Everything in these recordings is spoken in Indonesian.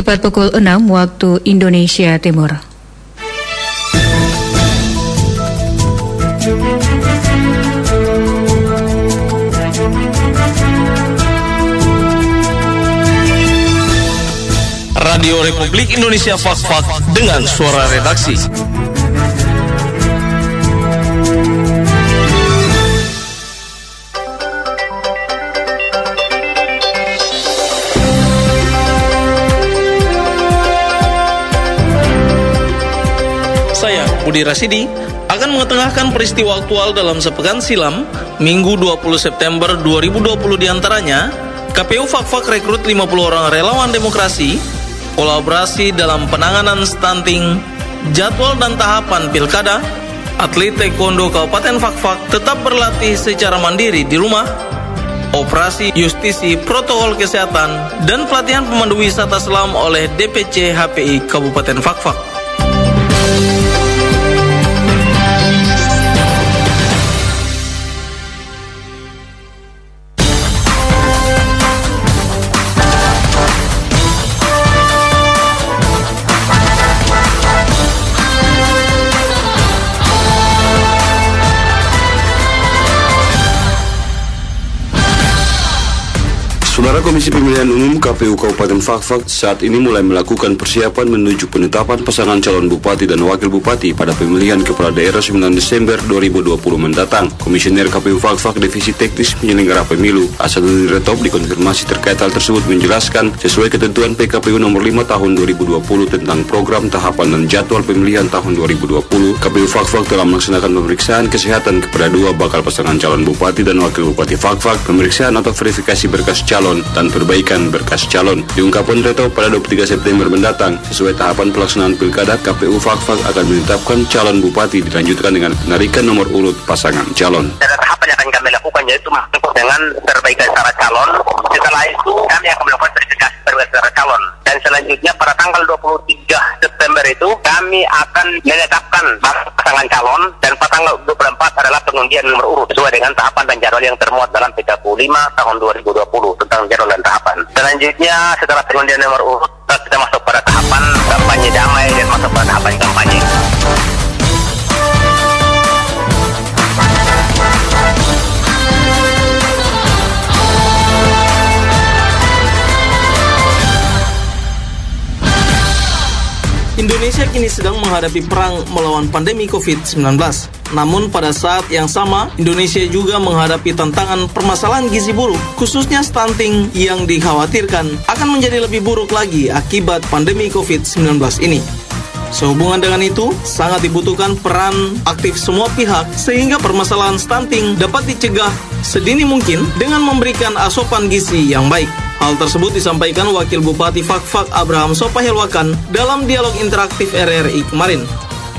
tepat pukul 6 waktu Indonesia Timur. Radio Republik Indonesia Fak-Fak dengan suara redaksi. Budi Rasidi, akan mengetengahkan peristiwa aktual dalam sepekan silam, Minggu 20 September 2020 di antaranya, KPU Fakfak rekrut 50 orang relawan demokrasi, kolaborasi dalam penanganan stunting, jadwal dan tahapan pilkada, atlet taekwondo Kabupaten Fakfak tetap berlatih secara mandiri di rumah, operasi justisi protokol kesehatan, dan pelatihan pemandu wisata selam oleh DPC HPI Kabupaten Fakfak. Saudara Komisi Pemilihan Umum KPU Kabupaten Fakfak saat ini mulai melakukan persiapan menuju penetapan pasangan calon bupati dan wakil bupati pada pemilihan kepala daerah 9 Desember 2020 mendatang. Komisioner KPU Fakfak Divisi Teknis Penyelenggara Pemilu Asadudin Retop dikonfirmasi terkait hal tersebut menjelaskan sesuai ketentuan PKPU nomor 5 tahun 2020 tentang program tahapan dan jadwal pemilihan tahun 2020, KPU Fakfak telah melaksanakan pemeriksaan kesehatan kepada dua bakal pasangan calon bupati dan wakil bupati Fakfak, pemeriksaan atau verifikasi berkas calon calon dan perbaikan berkas calon. Diungkapkan Reto pada 23 September mendatang, sesuai tahapan pelaksanaan pilkada, KPU Fakfak akan menetapkan calon bupati dilanjutkan dengan penarikan nomor urut pasangan calon. Ada tahapan yang akan kami lakukan yaitu masuk dengan perbaikan syarat calon. Setelah itu kami akan melakukan syarat calon. Dan selanjutnya pada tanggal 23 September itu kami akan menetapkan pasangan calon dan pada tanggal 24 adalah pengundian nomor urut sesuai dengan tahapan dan jadwal yang termuat dalam PKPU 5 tahun 2020 tentang jadwal dan tahapan. Selanjutnya setelah pengundian nomor urut kita masuk pada tahapan kampanye damai dan masuk pada tahapan kampanye. Kini sedang menghadapi perang melawan pandemi COVID-19. Namun pada saat yang sama, Indonesia juga menghadapi tantangan permasalahan gizi buruk, khususnya stunting yang dikhawatirkan akan menjadi lebih buruk lagi akibat pandemi COVID-19 ini. Sehubungan dengan itu, sangat dibutuhkan peran aktif semua pihak sehingga permasalahan stunting dapat dicegah sedini mungkin dengan memberikan asupan gizi yang baik. Hal tersebut disampaikan Wakil Bupati Fakfak Abraham Sopahilwakan dalam dialog interaktif RRI kemarin.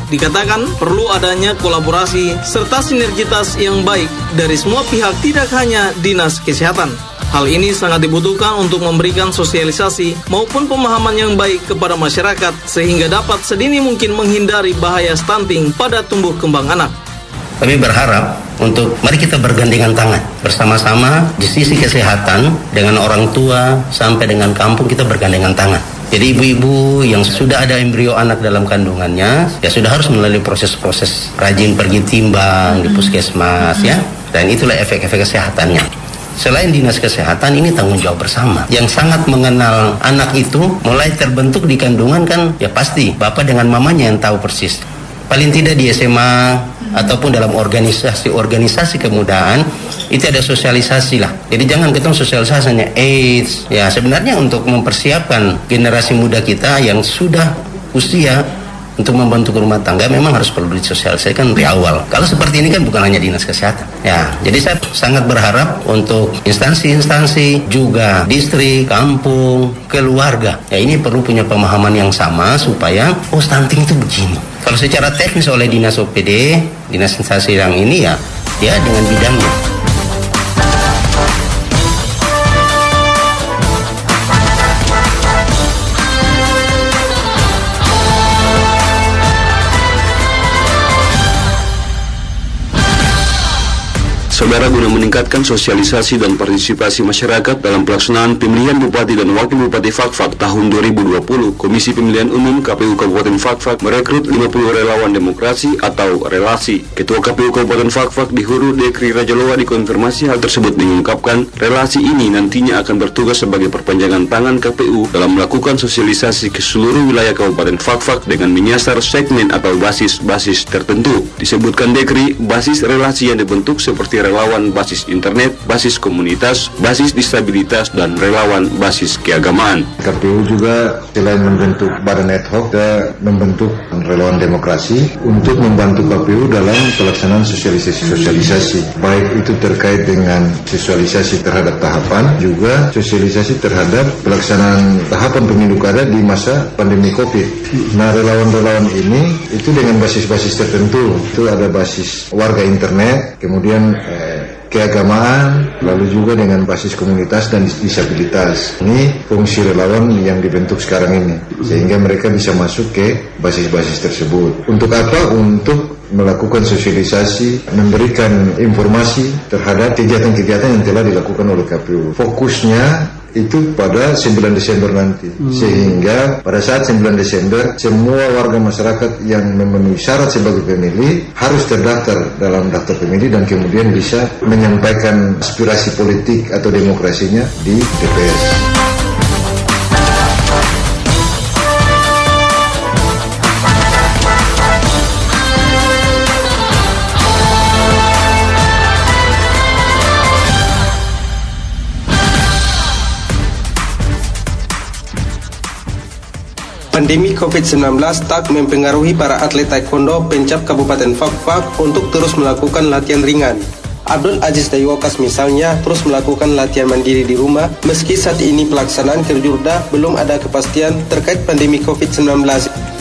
Dikatakan perlu adanya kolaborasi serta sinergitas yang baik dari semua pihak tidak hanya Dinas Kesehatan. Hal ini sangat dibutuhkan untuk memberikan sosialisasi maupun pemahaman yang baik kepada masyarakat sehingga dapat sedini mungkin menghindari bahaya stunting pada tumbuh kembang anak. Kami berharap untuk mari kita bergandengan tangan bersama-sama di sisi kesehatan dengan orang tua sampai dengan kampung kita bergandengan tangan. Jadi ibu-ibu yang sudah ada embrio anak dalam kandungannya ya sudah harus melalui proses-proses rajin pergi timbang di puskesmas ya. Dan itulah efek-efek kesehatannya. Selain dinas kesehatan ini tanggung jawab bersama. Yang sangat mengenal anak itu mulai terbentuk di kandungan kan ya pasti bapak dengan mamanya yang tahu persis. Paling tidak di SMA ataupun dalam organisasi-organisasi kemudahan itu ada sosialisasi lah. Jadi jangan ketemu sosialisasinya AIDS. Ya sebenarnya untuk mempersiapkan generasi muda kita yang sudah usia untuk membantu rumah tangga memang harus perlu disosialisasikan dari awal. Kalau seperti ini kan bukan hanya dinas kesehatan. Ya, jadi saya sangat berharap untuk instansi-instansi juga distrik, kampung, keluarga. Ya ini perlu punya pemahaman yang sama supaya oh stunting itu begini. Kalau secara teknis oleh dinas OPD, dinas instansi yang ini ya, ya dengan bidangnya. Saudara guna meningkatkan sosialisasi dan partisipasi masyarakat dalam pelaksanaan pemilihan Bupati dan Wakil Bupati Fakfak tahun 2020, Komisi Pemilihan Umum KPU Kabupaten Fakfak merekrut 50 relawan demokrasi atau relasi. Ketua KPU Kabupaten Fakfak di Huru Dekri Raja Loa dikonfirmasi hal tersebut mengungkapkan relasi ini nantinya akan bertugas sebagai perpanjangan tangan KPU dalam melakukan sosialisasi ke seluruh wilayah Kabupaten Fakfak dengan menyasar segmen atau basis-basis tertentu. Disebutkan Dekri, basis relasi yang dibentuk seperti relawan basis internet, basis komunitas, basis disabilitas, dan relawan basis keagamaan. KPU juga selain membentuk badan ad hoc, kita membentuk relawan demokrasi untuk membantu KPU dalam pelaksanaan sosialisasi-sosialisasi. Baik itu terkait dengan sosialisasi terhadap tahapan, juga sosialisasi terhadap pelaksanaan tahapan pemilu kada di masa pandemi COVID. Nah, relawan-relawan ini itu dengan basis-basis tertentu. Itu ada basis warga internet, kemudian eh, keagamaan, lalu juga dengan basis komunitas dan disabilitas. Ini fungsi relawan yang dibentuk sekarang ini, sehingga mereka bisa masuk ke basis-basis tersebut. Untuk apa? Untuk melakukan sosialisasi, memberikan informasi terhadap kegiatan-kegiatan yang telah dilakukan oleh KPU. Fokusnya itu pada 9 Desember nanti. Hmm. Sehingga pada saat 9 Desember semua warga masyarakat yang memenuhi syarat sebagai pemilih harus terdaftar dalam daftar pemilih dan kemudian bisa menyampaikan aspirasi politik atau demokrasinya di TPS. Pandemi COVID-19 tak mempengaruhi para atlet taekwondo pencap Kabupaten Fakfak untuk terus melakukan latihan ringan. Abdul Aziz Daywokas misalnya terus melakukan latihan mandiri di rumah meski saat ini pelaksanaan kerjurda belum ada kepastian terkait pandemi COVID-19.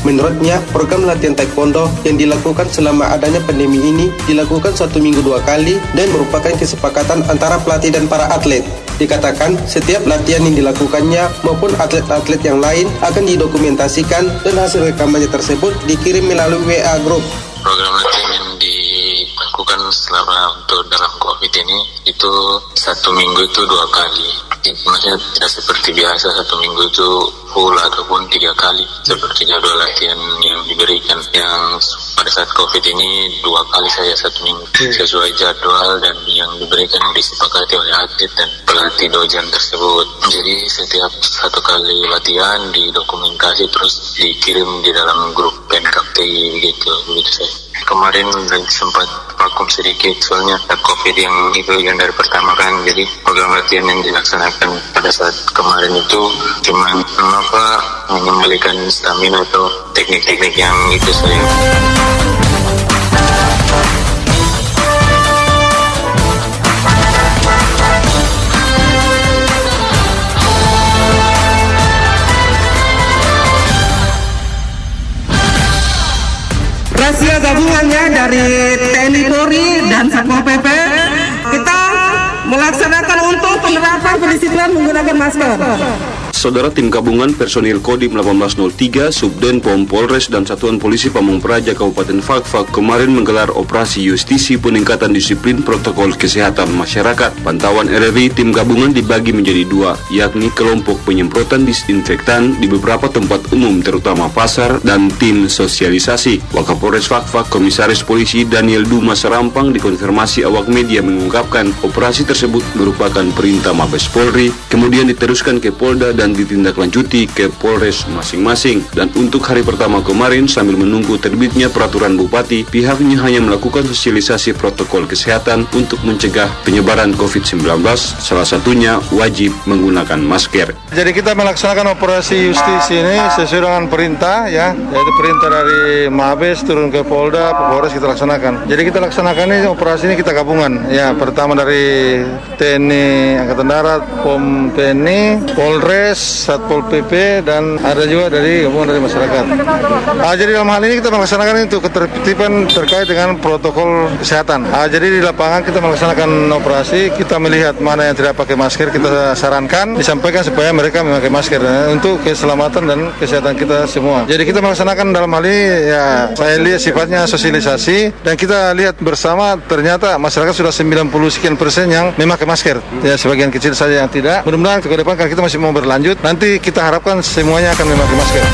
Menurutnya, program latihan taekwondo yang dilakukan selama adanya pandemi ini dilakukan satu minggu dua kali dan merupakan kesepakatan antara pelatih dan para atlet. Dikatakan setiap latihan yang dilakukannya maupun atlet-atlet yang lain akan didokumentasikan dan hasil rekamannya tersebut dikirim melalui WA Group. Program latihan yang dilakukan selama untuk dalam COVID ini itu satu minggu itu dua kali. Maksudnya tidak seperti biasa satu minggu itu full ataupun tiga kali seperti jadwal latihan yang diberikan yang pada saat COVID ini dua kali saya satu minggu hmm. sesuai jadwal dan yang diberikan disepakati oleh atlet dan pelatih dojan tersebut. Jadi setiap satu kali latihan didokumentasi terus dikirim di dalam grup PNKPI begitu begitu saya. Kemarin sempat vakum sedikit soalnya COVID yang itu yang dari pertama kan. Jadi program latihan yang dilaksanakan pada saat kemarin itu cuma apa mengembalikan stamina atau teknik-teknik yang itu saya pendisiplinan menggunakan masker. Saudara tim gabungan personil Kodim 1803, Subden Pom Polres dan Satuan Polisi Pamung Praja Kabupaten Fakfak kemarin menggelar operasi justisi peningkatan disiplin protokol kesehatan masyarakat. Pantauan RRI tim gabungan dibagi menjadi dua, yakni kelompok penyemprotan disinfektan di beberapa tempat umum terutama pasar dan tim sosialisasi. Wakapolres Fakfak Komisaris Polisi Daniel Dumas Rampang dikonfirmasi awak media mengungkapkan operasi tersebut merupakan perintah Mabes Polri, kemudian diteruskan ke Polda dan ditindaklanjuti ke Polres masing-masing. Dan untuk hari pertama kemarin sambil menunggu terbitnya peraturan bupati, pihaknya hanya melakukan sosialisasi protokol kesehatan untuk mencegah penyebaran COVID-19, salah satunya wajib menggunakan masker. Jadi kita melaksanakan operasi justisi ini sesuai dengan perintah ya, yaitu perintah dari Mabes turun ke Polda, Polres kita laksanakan. Jadi kita laksanakan ini operasi ini kita gabungan ya, pertama dari TNI Angkatan Darat, POM TNI, Polres, Satpol PP dan ada juga dari gabungan dari masyarakat. Ah, jadi dalam hal ini kita melaksanakan itu ketertiban terkait dengan protokol kesehatan. Ah, jadi di lapangan kita melaksanakan operasi, kita melihat mana yang tidak pakai masker, kita sarankan disampaikan supaya mereka memakai masker eh, untuk keselamatan dan kesehatan kita semua. Jadi kita melaksanakan dalam hal ini ya saya lihat sifatnya sosialisasi dan kita lihat bersama ternyata masyarakat sudah 90 sekian persen yang memakai masker. Ya sebagian kecil saja yang tidak. Mudah-mudahan ke depan karena kita masih mau berlanjut, nanti kita harapkan semuanya akan memakai masker.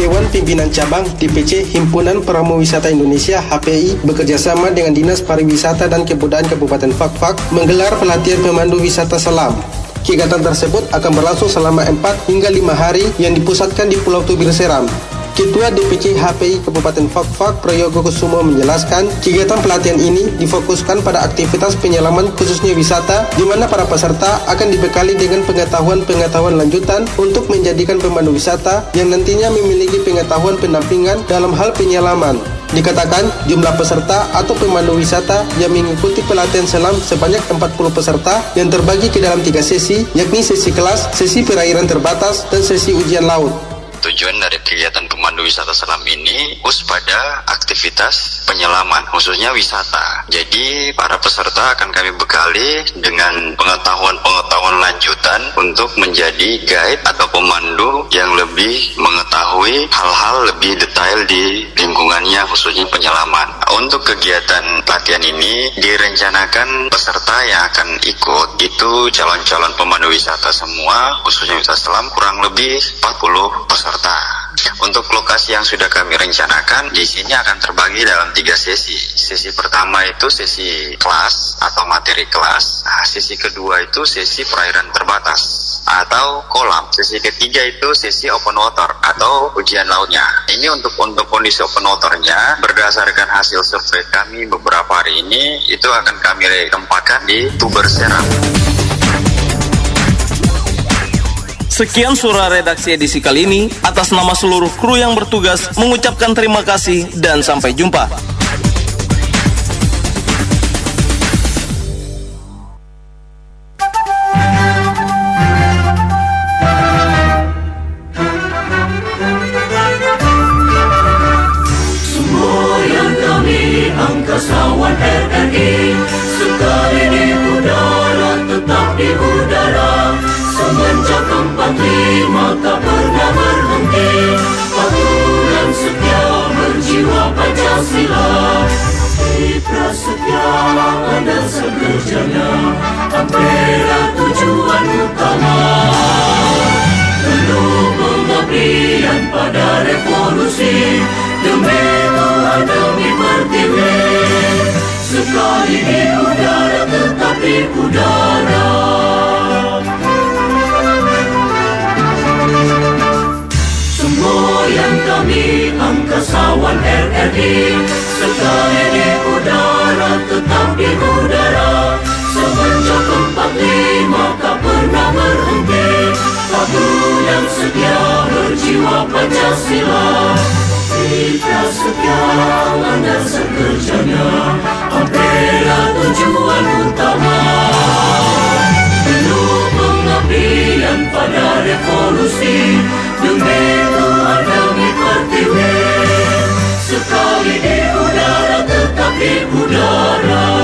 Dewan Pimpinan Cabang DPC Himpunan Pramu Wisata Indonesia HPI bekerjasama dengan Dinas Pariwisata dan Kebudayaan Kabupaten Fakfak menggelar pelatihan pemandu wisata selam. Kegiatan tersebut akan berlangsung selama 4 hingga 5 hari yang dipusatkan di Pulau Tubir Seram. Ketua DPC HPI Kabupaten Fakfak Prayogo Kusumo menjelaskan, kegiatan pelatihan ini difokuskan pada aktivitas penyelaman khususnya wisata, di mana para peserta akan dibekali dengan pengetahuan-pengetahuan lanjutan untuk menjadikan pemandu wisata yang nantinya memiliki pengetahuan pendampingan dalam hal penyelaman. Dikatakan jumlah peserta atau pemandu wisata yang mengikuti pelatihan selam sebanyak 40 peserta yang terbagi ke dalam tiga sesi, yakni sesi kelas, sesi perairan terbatas, dan sesi ujian laut. Tujuan dari kegiatan pemandu wisata selam ini fokus pada aktivitas penyelaman, khususnya wisata. Jadi para peserta akan kami bekali dengan pengetahuan-pengetahuan lanjutan untuk menjadi guide atau pemandu yang lebih mengetahui hal-hal lebih detail di lingkungannya, khususnya penyelaman. Untuk kegiatan pelatihan ini direncanakan peserta yang akan ikut itu calon-calon pemandu wisata semua, khususnya wisata selam kurang lebih 40 peserta peserta. Untuk lokasi yang sudah kami rencanakan, di sini akan terbagi dalam tiga sesi. Sesi pertama itu sesi kelas atau materi kelas. Nah, sesi kedua itu sesi perairan terbatas atau kolam. Sesi ketiga itu sesi open water atau ujian lautnya. Ini untuk untuk kondisi open waternya berdasarkan hasil survei kami beberapa hari ini itu akan kami tempatkan di Tuber Seram. Sekian suara redaksi edisi kali ini. Atas nama seluruh kru yang bertugas mengucapkan terima kasih dan sampai jumpa. Sekerjanya Ampera tujuan utama. Penuh pengabdian pada revolusi Demi Tuhan demi pertiwi. Sekali di udara tetap di udara lawan RRI Sekali di udara tetap di udara. Semenjak 45 tak pernah berhenti. Satu yang setia berjiwa Pancasila. Kita setia landasan kerjanya Apela tujuan utama. Penuh pengabdian pada revolusi. Demi Tuhan și cu.